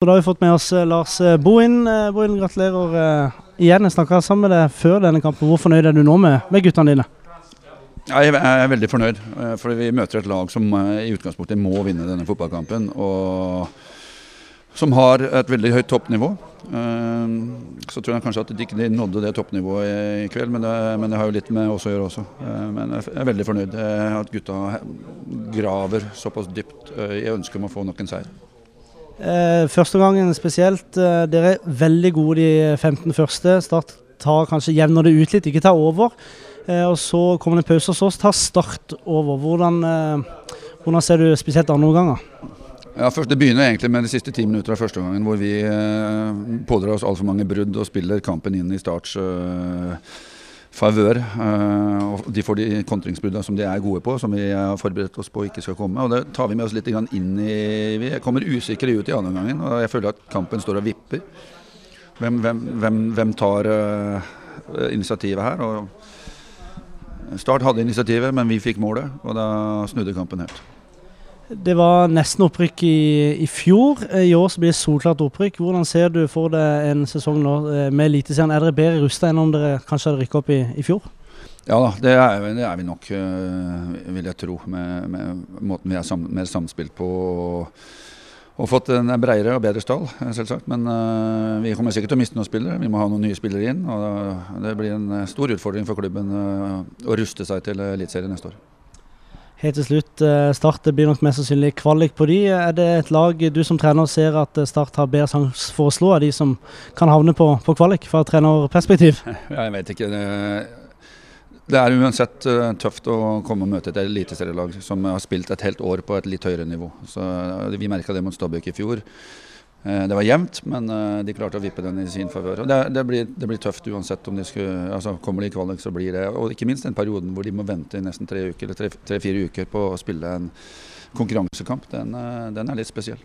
Da har vi fått med oss eh, Lars eh, Bohin. Eh, Bohin, gratulerer igjen. Jeg snakka sammen med deg før denne kampen. Hvor fornøyd er du nå med, med guttene dine? Ja, Jeg er veldig fornøyd, for vi møter et lag som i utgangspunktet må vinne denne fotballkampen. Og som har et veldig høyt toppnivå. Så tror jeg kanskje at de ikke nådde det toppnivået i kveld, men det, men det har jo litt med oss å gjøre også. Men jeg er veldig fornøyd at gutta graver såpass dypt i ønsket om å få nok en seier. Eh, første gangen spesielt. Eh, dere er veldig gode de 15 første. Start tar kanskje jevner det ut litt, ikke tar over. Eh, og Så kommer det en pause, hos oss, tar Start over. Hvordan, eh, hvordan ser du spesielt andre omganger? Ja, først, Det begynner egentlig med de siste ti minutter av første gangen, hvor vi eh, pådrar oss altfor mange brudd og spiller kampen inn i Starts eh, favør. Eh, og de får de kontringsbruddene som de er gode på, som vi har forberedt oss på ikke skal komme. og Det tar vi med oss litt inn i Vi kommer usikre ut i andre og jeg føler at kampen står og vipper. Hvem, hvem, hvem, hvem tar eh, initiativet her? Og Start hadde initiativet, men vi fikk målet, og da snudde kampen helt. Det var nesten opprykk i, i fjor. Eh, I år så blir det solklart opprykk. Hvordan ser du for deg en sesong nå eh, med Eliteserien? Er dere bedre rusta enn om dere kanskje hadde rykka opp i, i fjor? Ja da, det er, det er vi nok, øh, vil jeg tro, med, med måten vi er sam, mer samspilt på. Og, og fått en bredere og bedre stall, eh, selvsagt. Men øh, vi kommer sikkert til å miste noen spillere. Vi må ha noen nye spillere inn. og Det blir en stor utfordring for klubben øh, å ruste seg til Eliteserien neste år. Helt til slutt, eh, Start blir nok mest sannsynlig kvalik på de. Er det et lag du som trener ser at eh, Start har bedre sjanse for å slå, av de som kan havne på, på kvalik, fra trenerperspektiv? Jeg vet ikke. Det, er uansett øh, tøft å komme og møte et eliteserielag som har spilt et helt år på et litt høyere nivå. Så Vi merka det mot Stabæk i fjor. Eh, Det var jevnt, men øh, de klarte å vippe den i sin favør. Det, det, det blir tøft uansett om de skulle, altså kommer de i kvalik, så blir det Og ikke minst den perioden hvor de må vente i nesten tre uker, tre- tre-fire uker på å spille en konkurransekamp. Den, øh, den er litt spesiell.